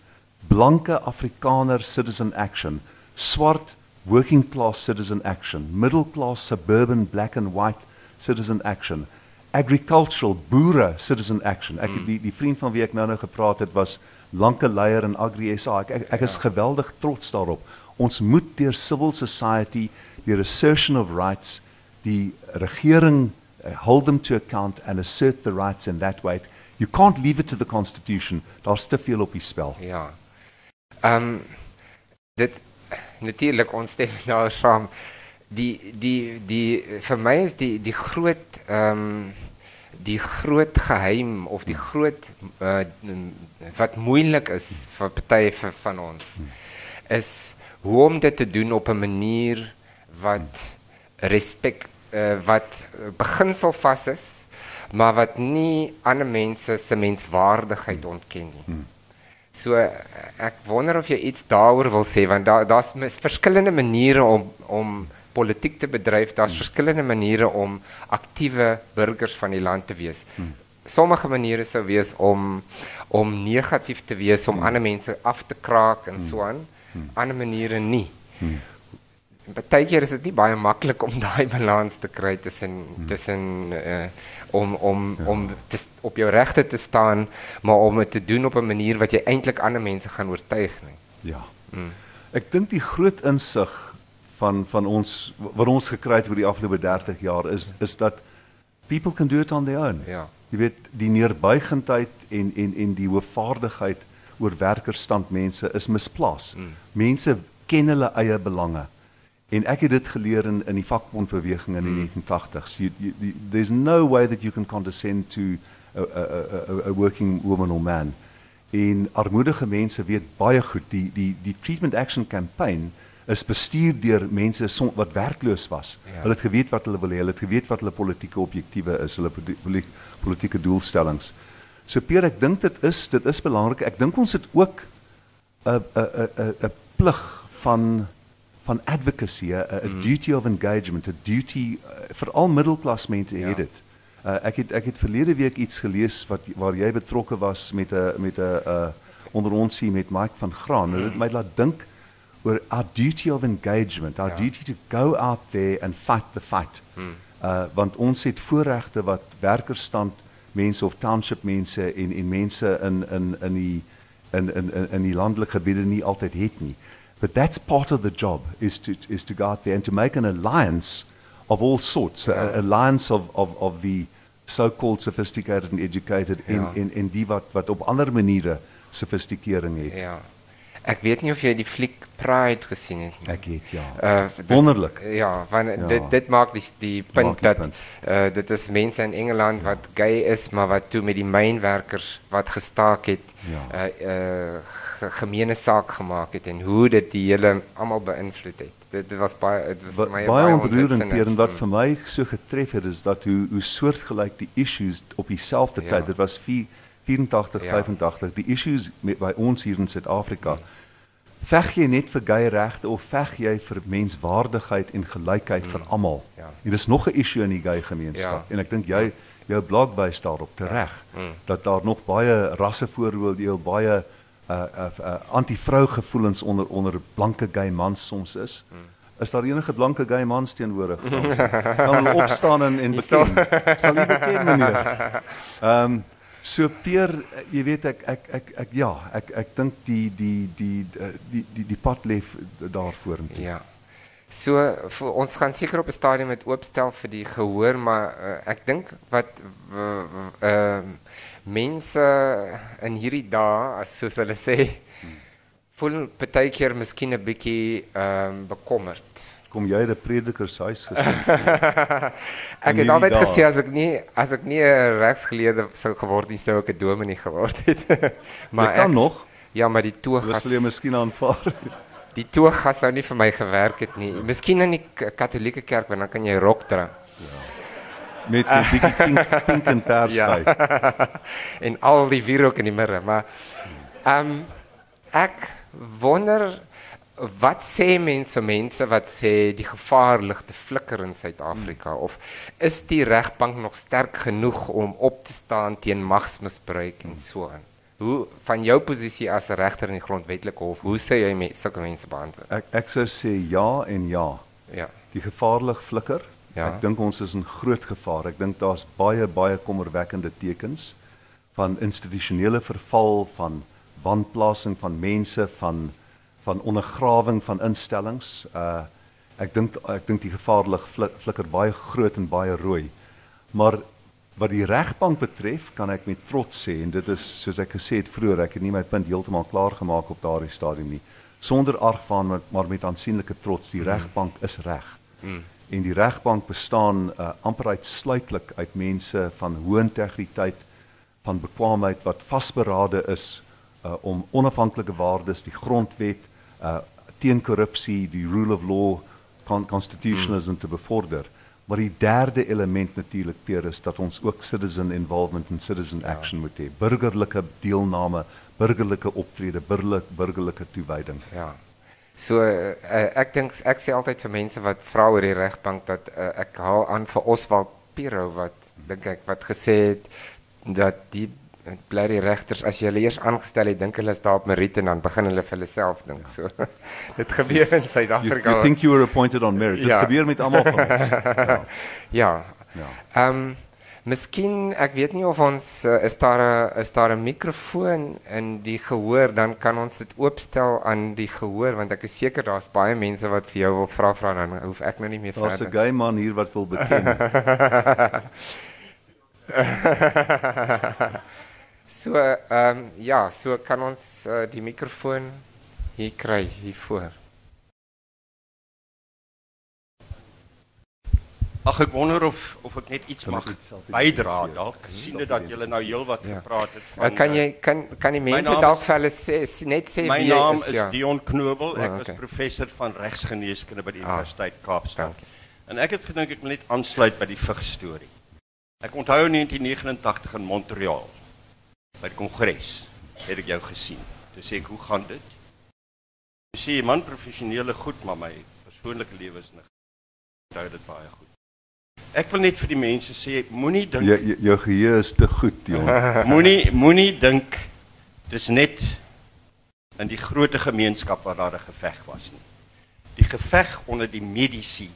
blanke Afrikaner citizen action, swart working class citizen action, middle class suburban black and white citizen action. Agricultural boere citizen action. Ek mm. die die vriend van wie ek nou nou gepraat het was lanke leier in Agri SA. Ek ek, ek is ja. geweldig trots daarop. Ons moet deur civil society, deur assertion of rights, die regering uh, hold them to account and assert the rights in that way. You can't leave it to the constitution. Daar's te veel op die spel. Ja. Ehm um, dit natuurlik ons stem daar saam. Die die die vir my is die die groot ehm um, die groot geheim of die groot uh, wat moeilik is vir partye van ons is hoe om dit te doen op 'n manier wat respek uh, wat beginsel vas is maar wat nie ander mense se menswaardigheid ontken nie. Hmm. So ek wonder of jy iets daaroor wil sê want daar daar's verskillende maniere om om politiek te bedryf. Daar's hmm. verskillende maniere om aktiewe burgers van die land te wees. Hmm. Sommige maniere sou wees om om negatief te wees om hmm. ander mense af te kraak en hmm. so aan. Hmm. Ander maniere nie. Hmm. Partykeer is dit nie baie maklik om daai balans te kry tussen hmm. tussen uh, om om ja. om te, op jou regte te staan, maar om dit te doen op 'n manier wat jy eintlik ander mense gaan oortuig nie. Ja. Mm. Ek dink die groot insig van van ons wat ons gekry het oor die afgelope 30 jaar is is dat people can do it on their own. Ja. Jy weet die neerbuigendheid en en en die hoofvaardigheid oor werkerstand mense is misplaas. Mm. Mense ken hulle eie belange. En ek het dit geleer in in die vakbondbeweging in die mm. 1980s. You, you, you, there's no way that you can condescend to a a a a working woman or man. En armoedige mense weet baie goed die die die treatment action campaign is bestuur deur mense som, wat werkloos was. Ja. Hulle het geweet wat hulle wil hê, hulle het geweet wat hulle politieke objektiewe is, hulle politieke doelstellings. So Pierre, ek dink dit is dit is belangrik. Ek dink ons het ook 'n 'n 'n 'n plig van van advocacy, a mm. duty of engagement, a duty uh, veral middelklasmense ja. het dit. Uh, ek het ek het verlede week iets gelees wat waar jy betrokke was met 'n met 'n uh, onder ons sien met Mike van Graan. Dit mm. my laat dink oor our duty of engagement, our ja. duty to go out there and fight the fight. Mm. Uh want ons het voorregte wat werkerstand mense of township mense en en mense in in in die in in in die landelike gebiede nie altyd het nie. But that's part of the job is to is to go out there and to make an alliance of all sorts, ja. an alliance of of of the so-called sophisticated and educated in ja. in in die wat wat op ander maniere sofistikering het. Ja. Ek weet nie of jy die fliek Pride gesien het nie. Ek het ja. Uh wonderlik. Ja, want ja. dit dit maak die die punt die dat punt. uh dit is mense in Engeland wat gay is, maar wat toe met die mynwerkers wat gestaak het, ja. uh uh gemeene saak gemaak het en hoe dit die hele almal beïnvloed het. Dit, dit was baie dit was ba my baie ontroerend hier en wat vir my so getref het is dat hoe hoe soortgelyk die issues op dieselfde ja. tyd. Dit was 4 84 ja. 85 die issues met by ons hier in Suid-Afrika. Ja. Veg jy net vir gay regte of veg jy vir menswaardigheid en gelykheid mm. vir almal? Ja. En dis nog 'n issue in die gay gemeenskap. Ja. En ek dink jy jou blog bys daarop tereg ja. mm. dat daar nog baie rassevooroordeel, baie uh uh, uh anti-vrou gevoelens onder onder blanke gay mans soms is. Mm. Is daar enige blanke gay mans teenwoordig? Kan opstaan en en bekend? Sal nie bekend meneer. Ehm um, So Peer, jy weet ek ek ek ek ja, ek ek dink die die die die die die pad lê daar vorentoe. Ja. So vir ons gaan seker op 'n stadium met oopstel vir die gehoor, maar uh, ek dink wat ehm uh, mense in hierdie dae, soos hulle sê, hmm. voel baie keer miskien 'n bietjie ehm um, bekommerd kom jy uit 'n predikershuis gesien? ek het altyd daar. gesê as ek nie as ek nie 'n regsgeleerde sou geword het, sou ek 'n dominee geword het. maar ek kan nog. Ja, maar die toegas sal jy miskien aanvaar. die toegas sou nie vir my gewerk het nie. Miskien in die Katolieke kerk, want dan kan jy rok dra. Ja. Met die bietjie pink, pink en pers ja. en al die wierook in die midde, maar ehm um, ek wonder wat sê mense mense wat sê die gevaar lig te flikker in Suid-Afrika hmm. of is die regbank nog sterk genoeg om op te staan teen magsmisbruik en so aan? Hoe van jou posisie as regter in die grondwetlike hof, hoe sê jy met sulke mense beantwoord? Ek ek sou sê ja en ja. Ja. Die gevaar lig flikker. Ja. Ek dink ons is in groot gevaar. Ek dink daar's baie baie kommerwekkende tekens van institusionele verval, van wanplasing van mense, van van ondergrawing van instellings. Uh ek dink ek dink die gevaar lig flik, flikker baie groot en baie rooi. Maar wat die regbank betref, kan ek met trots sê en dit is soos ek gesê het vroeër, ek het nie my punt heeltemal klaar gemaak op daardie stadium nie. Sonder argwaan maar, maar met aansienlike trots, die regbank is reg. Mm. En die regbank bestaan uh, amper uitsluitlik uit mense van hoë integriteit, van bekwaamheid wat vasberade is uh, om onafhanklike waardes, die grondwet, uh, teen korrupsie, die rule of law, con constitutionalism te bevorder. Maar die derde element natuurlik Peer is dat ons ook citizen involvement en citizen ja. action moet hê. Burgerlike deelname, burgerlike optrede, burgerlik, burgerlike toewyding. Ja. So uh, ek dink ek sê altyd vir mense wat vra oor die regbank dat uh, ek haal aan vir Oswald Piro wat dink ek wat gesê het dat die bly die regters as jy hulle eers aangestel het, dink hulle is daar op merit en dan begin hulle vir hulle self dink. Ja. So dit gebeur in Suid-Afrika. You, you think you were appointed on merit. Dit ja. gebeur met almal van ons. Ja. Ja. Ehm um, Miskien ek weet nie of ons uh, is daar 'n is daar 'n mikrofoon in die gehoor dan kan ons dit oopstel aan die gehoor want ek is seker daar's baie mense wat vir jou wil vra vra dan hoef ek nou nie meer verder. Daar's 'n gay man hier wat wil beken. So ehm um, ja, so kan ons uh, die mikrofoon hier kry hier voor. Ag ek wonder of of ek net iets mag bydra dalk. sien dit dat julle nou heelwat ja. gepraat het van uh, Kan jy kan kan die mense dalk vir hulle sê net sê wie jy is? My naam is ja. Dion Knobel. Ek oh, okay. is professor van regsgeneeskunde by die ah, Universiteit Kaapstad. En ek het gedink ek moet net aansluit by die vig storie. Ek onthou in 1989 in Montreal by die kongres het ek jou gesien. Toe sê ek, "Hoe gaan dit?" Jy sê, "Man, professionele goed, maar my persoonlike lewe is nie. Onthou dit baie goed." Ek wil net vir die mense sê, moenie dink jou jou, geheue is te goed, jong. moenie moenie dink dis net in die groot gemeenskap waar daar 'n geveg was nie. Die geveg onder die medisy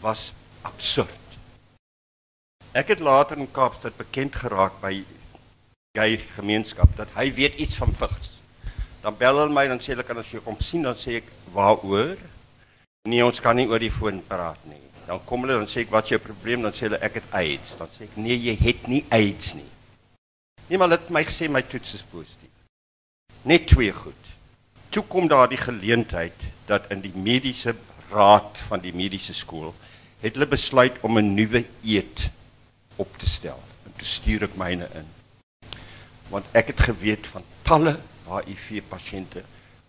was absurd. Ek het later in Kaapstad bekend geraak by gay gemeenskap dat hy weet iets van vigs. Dan bel hulle my dan sê hulle kan as jy kom sien dan sê ek waaroor? Nee, ons kan nie oor die foon praat nie. Dan kom hulle dan sê ek wat is jou probleem? Dan sê hulle ek het AIDS. Dan sê ek nee, jy het nie AIDS nie. Nee, maar dit my gesê my toets is positief. Net twee goed. Toe kom daar die geleentheid dat in die mediese raad van die mediese skool het hulle besluit om 'n nuwe eet op te stel. En toe stuur ek myne in want ek het geweet van talle HIV pasiënte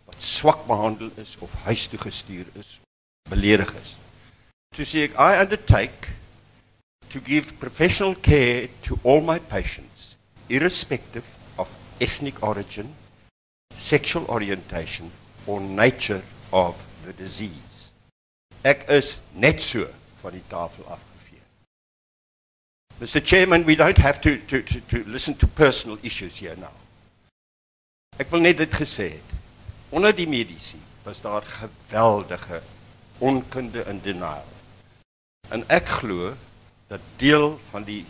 wat swak behandel is of huis toe gestuur is, beledig is. To sê ek I undertake to give professional care to all my patients irrespective of ethnic origin, sexual orientation or nature of the disease. Ek is net so van die tafel af. Mr. Chairman, we don't have to, to, to, to listen to personal issues here now. Ek wil net dit gesê het. Onder die mediese was daar geweldige onkunde en denial. En ek glo dat deel van die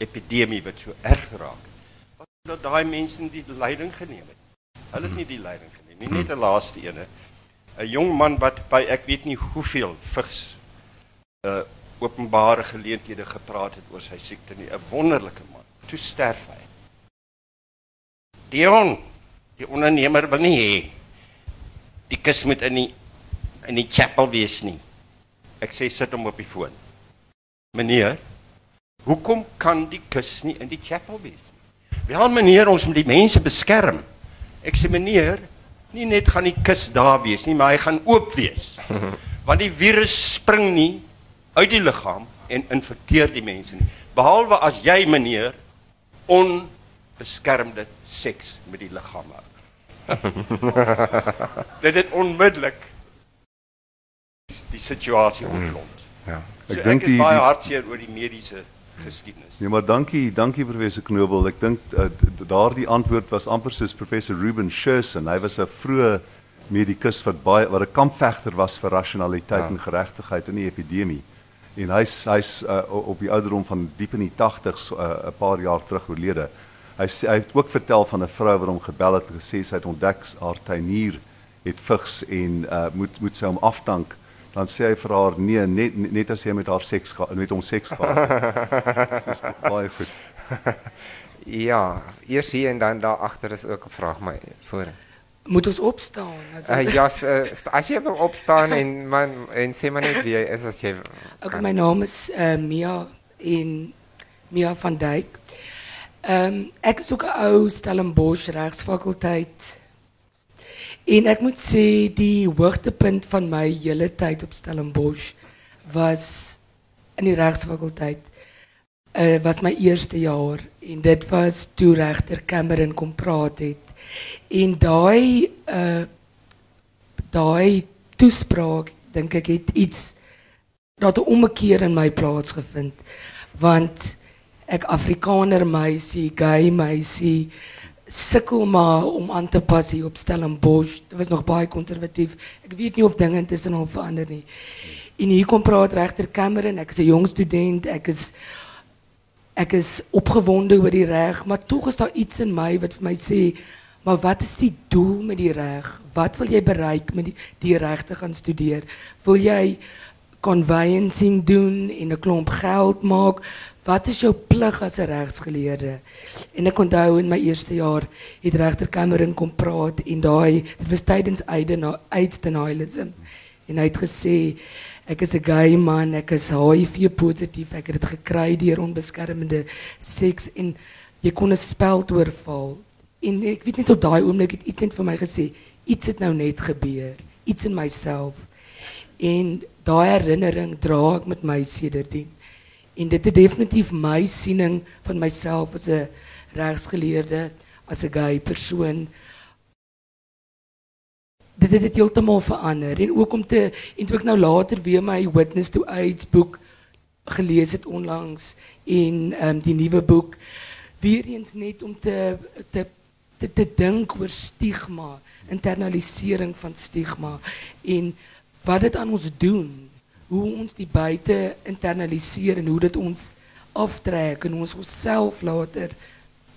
epidemie wat so erg geraak het, was dat daai mense die leiding geneem het. Hulle het nie die leiding geneem nie, net 'n laaste ene. 'n Jong man wat by ek weet nie hoeveel vigs uh openbare geleenthede gepraat het oor sy siekte nie. 'n Wonderlike man. Toe sterf hy. Dion, die ondernemer wil nie hê die kus moet in die in die chapel wees nie. Ek sê sit hom op die foon. Meneer, hoekom kan die kus nie in die chapel wees nie? Wel meneer, ons moet die mense beskerm. Ek sê meneer, nie net gaan die kus daar wees nie, maar hy gaan oop wees. Want die virus spring nie uit die liggaam en infekteer die mense nie. Behalwe as jy meneer onbeskermde seks met die liggaam het. dit het onmiddellik die situasie hmm. ontlont. Ja. Ek so dink die baie hartseer oor die mediese geskiedenis. Ja, maar dankie, dankie professor Knobel. Ek dink uh, daardie antwoord was amper soos professor Ruben Schersen. Hy was 'n vroeë medikus wat baie wat 'n kampvegter was vir rasionaliteit ja. en geregtigheid in die epidemie. En hy's hy's uh, op die ouderdom van diep in die 80s 'n uh, paar jaar terug oorlede. Hy sê hy het ook vertel van 'n vrou wat hom gebel het en gesê sy het ontdek haar tuinier het vigs en uh, moet moet sy hom afdank. Dan sê hy vir haar nee, net net as jy met haar seks met hom seks gehad. Dis baie goed. Ja, eers hier en dan daar agter is ook 'n vraag my voor. Moet ons opstaan? As Uh, ja, s- uh, st- as jy wil opstaan en man en sê maar net wie jy is as jy Okay, my naam is uh, Mia en Mia van Dijk. Ehm ek is ook 'n ou Stellenbosch regsfakulteit. En ek moet sê die hoogtepunt van my hele tyd op Stellenbosch was in die regsfakulteit. Uh was my eerste jaar en dit was toe regter Cameron kom praat het. En daai uh daai toespraak dink ek het iets dat 'n ommekeer in my plaasgevind want ek Afrikaner meisie, gay meisie sukkel maar om aan te pas hier op Stellenbosch. Dit was nog baie konservatief. Ek weet nie of dinge intussen al verander nie. En hier kom praat regter Cameron, ek is 'n jong student, ek is ek is opgewonde oor die reg, maar tog is daar iets in my wat vir my sê, maar wat is die doel met die reg? Wat wil jy bereik met die, die reg te gaan studeer? Wil jy conveyancing doen en 'n klomp geld maak? Wat is jou plig as 'n regsgeleerde? En ek onthou in my eerste jaar het regter Cameron kom praat en daai dit was tydens Aiden AIDS denialism en hy het gesê ek is 'n gay man, ek is HIV positief, ek het dit gekry deur onbeskermde seks en jy kon 'n speld oorval. En ek weet net op daai oomblik het iets net vir my gesê, iets het nou net gebeur, iets in myself. En daai herinnering dra ek met my sedertdien. En dit het definitief my siening van myself as 'n regsgeleerde, as 'n gay persoon dit het dit heeltemal verander en ook om te en toe ek nou later weer my Witness to AIDS boek gelees het onlangs en ehm um, die nuwe boek weer eens net om te te te, te dink oor stigma, internalisering van stigma en wat dit aan ons doen, hoe ons die buite internaliseer en hoe dit ons aftrek en ons onsself later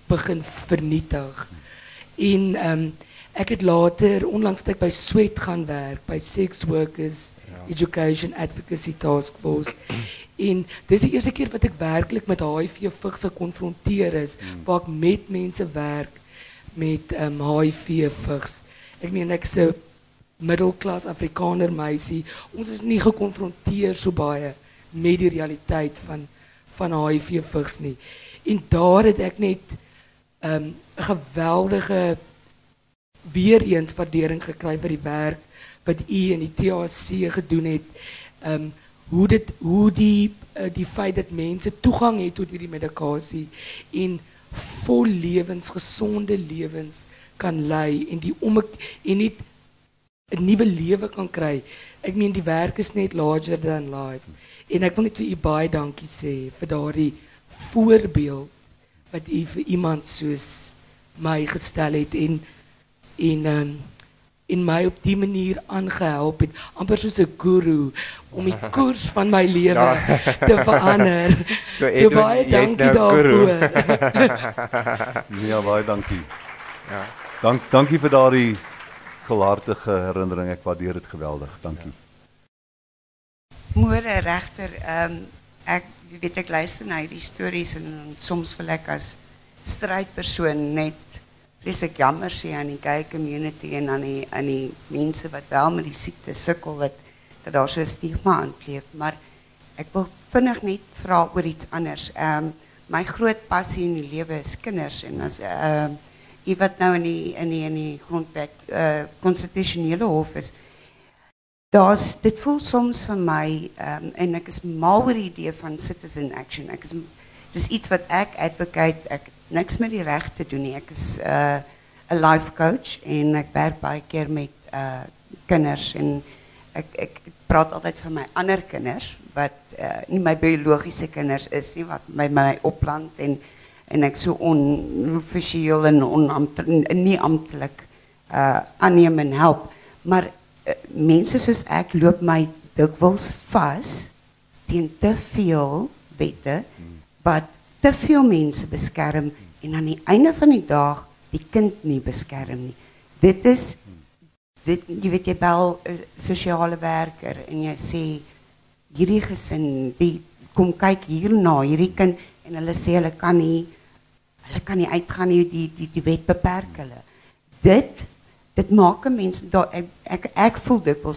begin vernietig. En ehm um, ek het later onlangs het ek by Sweet gaan werk by Sex Workers Education Advocacy Task Force. En dis die eerste keer wat ek werklik met HIV vigs gekonfronteer is waar ek met mense werk met ehm um, HIV vigs. Ek meen ek se middelklas Afrikaner meisie. Ons is nie gekonfronteer so baie met die realiteit van van HIV vigs nie. En daar het ek net ehm, um, geweldige weer eens waardering gekry vir die werk wat u en die THC gedoen het. Ehm um, hoe dit hoe die uh, die feit dat mense toegang het tot hierdie medikasie en vol lewens gesonde lewens kan lei en die om en nie 'n nuwe lewe kan kry. Ek meen die werk is net larger than life. En ek wil net vir u baie dankie sê vir daardie voorbeeld wat u vir iemand soos my gestel het en en um, en my op die manier aangehelp het amper soos 'n guru om die koers van my lewe Ja. te verander. So, So, baie dankie nou daarvoor. Ja, baie dankie. Ja. Dank dankie vir daardie gulhartige herinnering. Ek waardeer dit geweldig. Dankie. Môre regter, ehm ek jy weet ek luister na hierdie stories en, en soms wil ek as strydpersoon net vreeslik jammer sê aan die gay community en aan die aan die mense wat wel met die siekte sukkel wat dat daar so 'n stigma aankleef, maar ek wil vinnig net vra oor iets anders. Ehm my groot passie in die lewe is kinders en as ehm jy wat nou in die in die in die grondwet eh konstitusionele hof is Daar's dit voel soms vir my um, en ek is mal oor idee van citizen action. Ek is iets wat ek advocate. Ek niks met die reg te doen nie. Ek is 'n uh, life coach en ek werk baie keer met uh kinders en ek ek praat altyd van my ander kinders wat uh, nie my biologiese kinders is nie wat my my opland en en ek so onoffisieel en onamptelik nie amptelik uh aanneem en help. Maar uh, mense soos ek loop my dikwels vas teen te veel wette wat te veel mense beskerm en aan die einde van die dag die kind nie beskerm nie. Dit is dit jy weet jy bel 'n sosiale werker en jy sê hierdie gesin die kom kyk hierna hierdie kind en hulle sê hulle kan nie hulle kan nie uitgaan nie die die die wet beperk hulle. Dit dit maak 'n mens daar ek, ek ek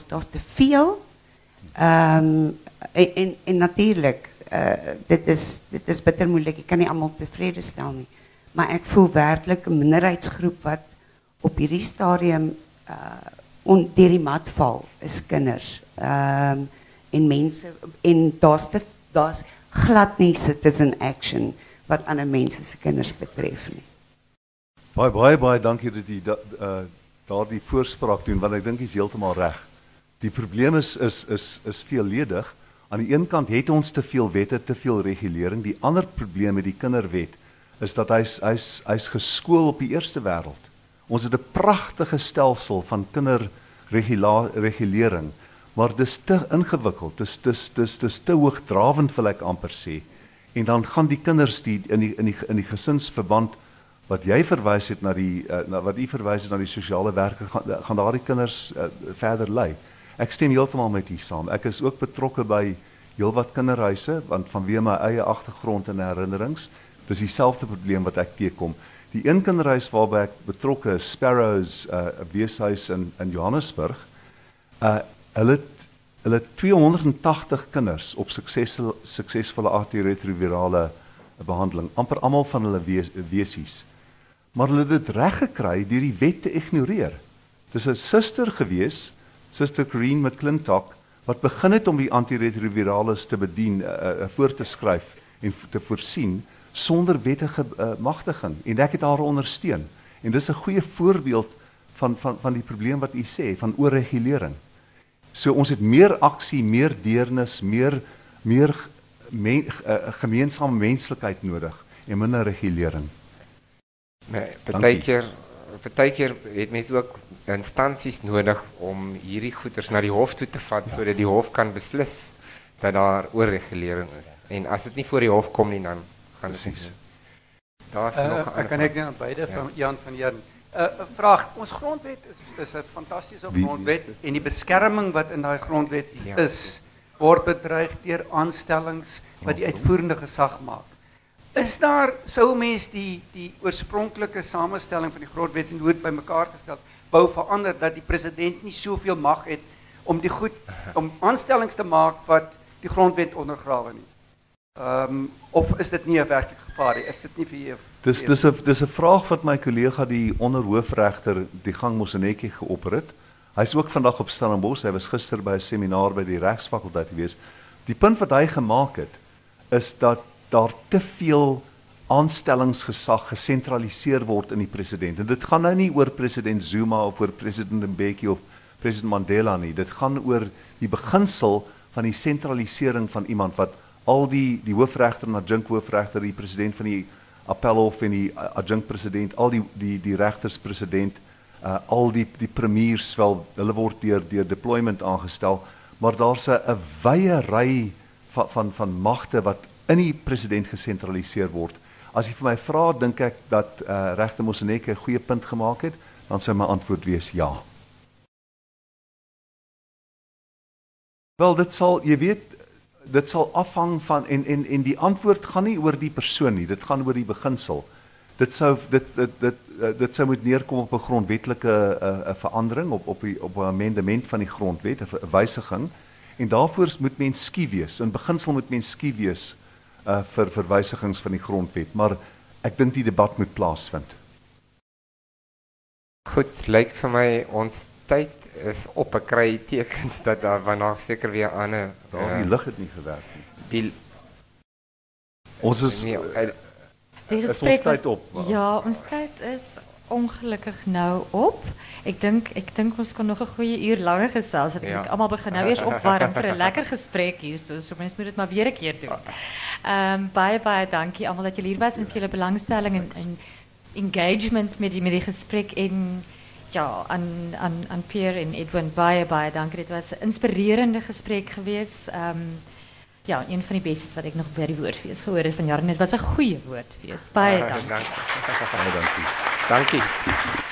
daar's te veel. Ehm en en, en natuurlik uh, dit is dit is bitter moeilik. Ek kan nie almal tevrede stel nie. Maar ek voel werklik 'n minderheidsgroep wat op hierdie stadium uh on deur die mat val is kinders. Ehm um, en mense en daar's te daar's glad nie citizen action wat ander mense se kinders betref nie. Baie baie baie dankie dat jy da, uh, daardie voorspraak doen want ek dink jy's heeltemal reg. Die probleem is is is is veelledig. Aan die een kant het ons te veel wette, te veel regulering. Die ander probleem met die kinderwet is dat hy's hy's hy's geskool op die eerste wêreld. Ons het 'n pragtige stelsel van kinderregulering, maar dis te ingewikkeld. Dis dis dis dis te hoogdrawend wil ek amper sê. En dan gaan die kinders die in die in die in die gesinsverband wat jy verwys het na die uh, na wat u verwys het na die sosiale werker gaan gaan daardie kinders uh, verder lei. Ek stem heeltemal met u saam. Ek is ook betrokke by heelwat kinderhuise want vanweë my eie agtergrond en herinnerings, dis dieselfde probleem wat ek teekom. Die een kinderhuis waarby ek betrokke is, Sparrows, 'n uh, weeshuis in in Johannesburg. Uh hulle het, hulle het 280 kinders op suksesvolle suksesvolle antiretrovirale behandeling, amper almal van hulle wees, wesies. Maar hulle het dit reg gekry deur die wet te ignoreer. Dis 'n suster gewees, Suster Green met Clintock wat begin het om die antiretrovirales te bedien, uh, uh, voor te skryf en te voorsien sonder wettige uh, magtiging en ek het haar ondersteun. En dis 'n goeie voorbeeld van van van die probleem wat u sê van oorregulering. So ons het meer aksie, meer deernis, meer meer men, uh, gemeensame menslikheid nodig en minder regulering. Nee, partykeer partykeer het mense ook instansies nodig om hierdie goeders na die hof toe te vat sodat die hof kan beslis dat daar oorregulering is. En as dit nie voor die hof kom nie dan gaan dit Presies. Daar's Uh, nog 'n ek kan ek net aan beide Ja. van Jan van Jaren. 'n uh, vraag. Ons grondwet is is 'n fantastiese grondwet en die beskerming wat in daai grondwet Ja. is word bedreig deur aanstellings wat die uitvoerende gesag maak. Is daar sou mens die die oorspronklike samestelling van die grondwet en hoe dit bymekaar gestel is, wou verander dat die president nie soveel mag het om die goed om aanstellings te maak wat die grondwet ondergrawe nie. Ehm um, of is dit nie 'n werklike gevaar nie? Is dit nie vir jou Dis dis 'n dis 'n vraag wat my kollega die onderhoofregter die gang Mosenetjie geopper het. Hy's ook vandag op Stellenbosch. Hy was gister by 'n seminaar by die regsfakulteit gewees. Die punt wat hy gemaak het is dat daar te veel aanstellingsgesag gesentraliseer word in die president. En dit gaan nou nie oor president Zuma of oor president Mbeki of president Mandela nie. Dit gaan oor die beginsel van die sentralisering van iemand wat al die die hoofregter en adjunk hoofregter, die president van die appelhof en die adjunk president, al die die die regters president, uh, al die die premiers wel hulle word deur deur deployment aangestel, maar daar's 'n wye ry van van van magte wat in die president gesentraliseer word. As jy vir my vra, dink ek dat uh, regter Moseneke 'n goeie punt gemaak het, dan sou my antwoord wees ja. Wel, dit sal, jy weet, dit sal afhang van en en en die antwoord gaan nie oor die persoon nie, dit gaan oor die beginsel. Dit sou dit dit dit dit, dit sou moet neerkom op 'n grondwetlike 'n uh, 'n verandering op op die op 'n amendement van die grondwet, 'n wysiging. En daarvoor moet mens skie wees. In beginsel moet mens skie wees uh vir verwysigings van die grondwet, maar ek dink die debat moet plaasvind. Goed, lyk vir my ons tyd is op 'n kry tekens dat daar wanneer seker weer ander Daar die lig het nie gewerk nie. die Ons is nee, eh, Die Is ons gesprek tyd op? Ja, ons tyd is ongelukkig nou op. Ek dink ek dink ons kan nog 'n goeie uur langer gesels. Ek Ja. almal begin nou eers opwarm vir 'n lekker gesprek hier. So, so mense moet dit maar weer 'n keer doen. Ehm baie baie dankie almal dat julle hier was en vir julle belangstelling en, en engagement met die met die gesprek en ja, aan aan aan Pierre en Edwin baie baie dankie. Dit was 'n inspirerende gesprek geweest. Ehm ja, een van die bestes wat ek nog by die woordfees gehoor het van jare. Dit was 'n goeie woordfees. Baie Ah, dankie. dankie. Baie dankie. Dankie.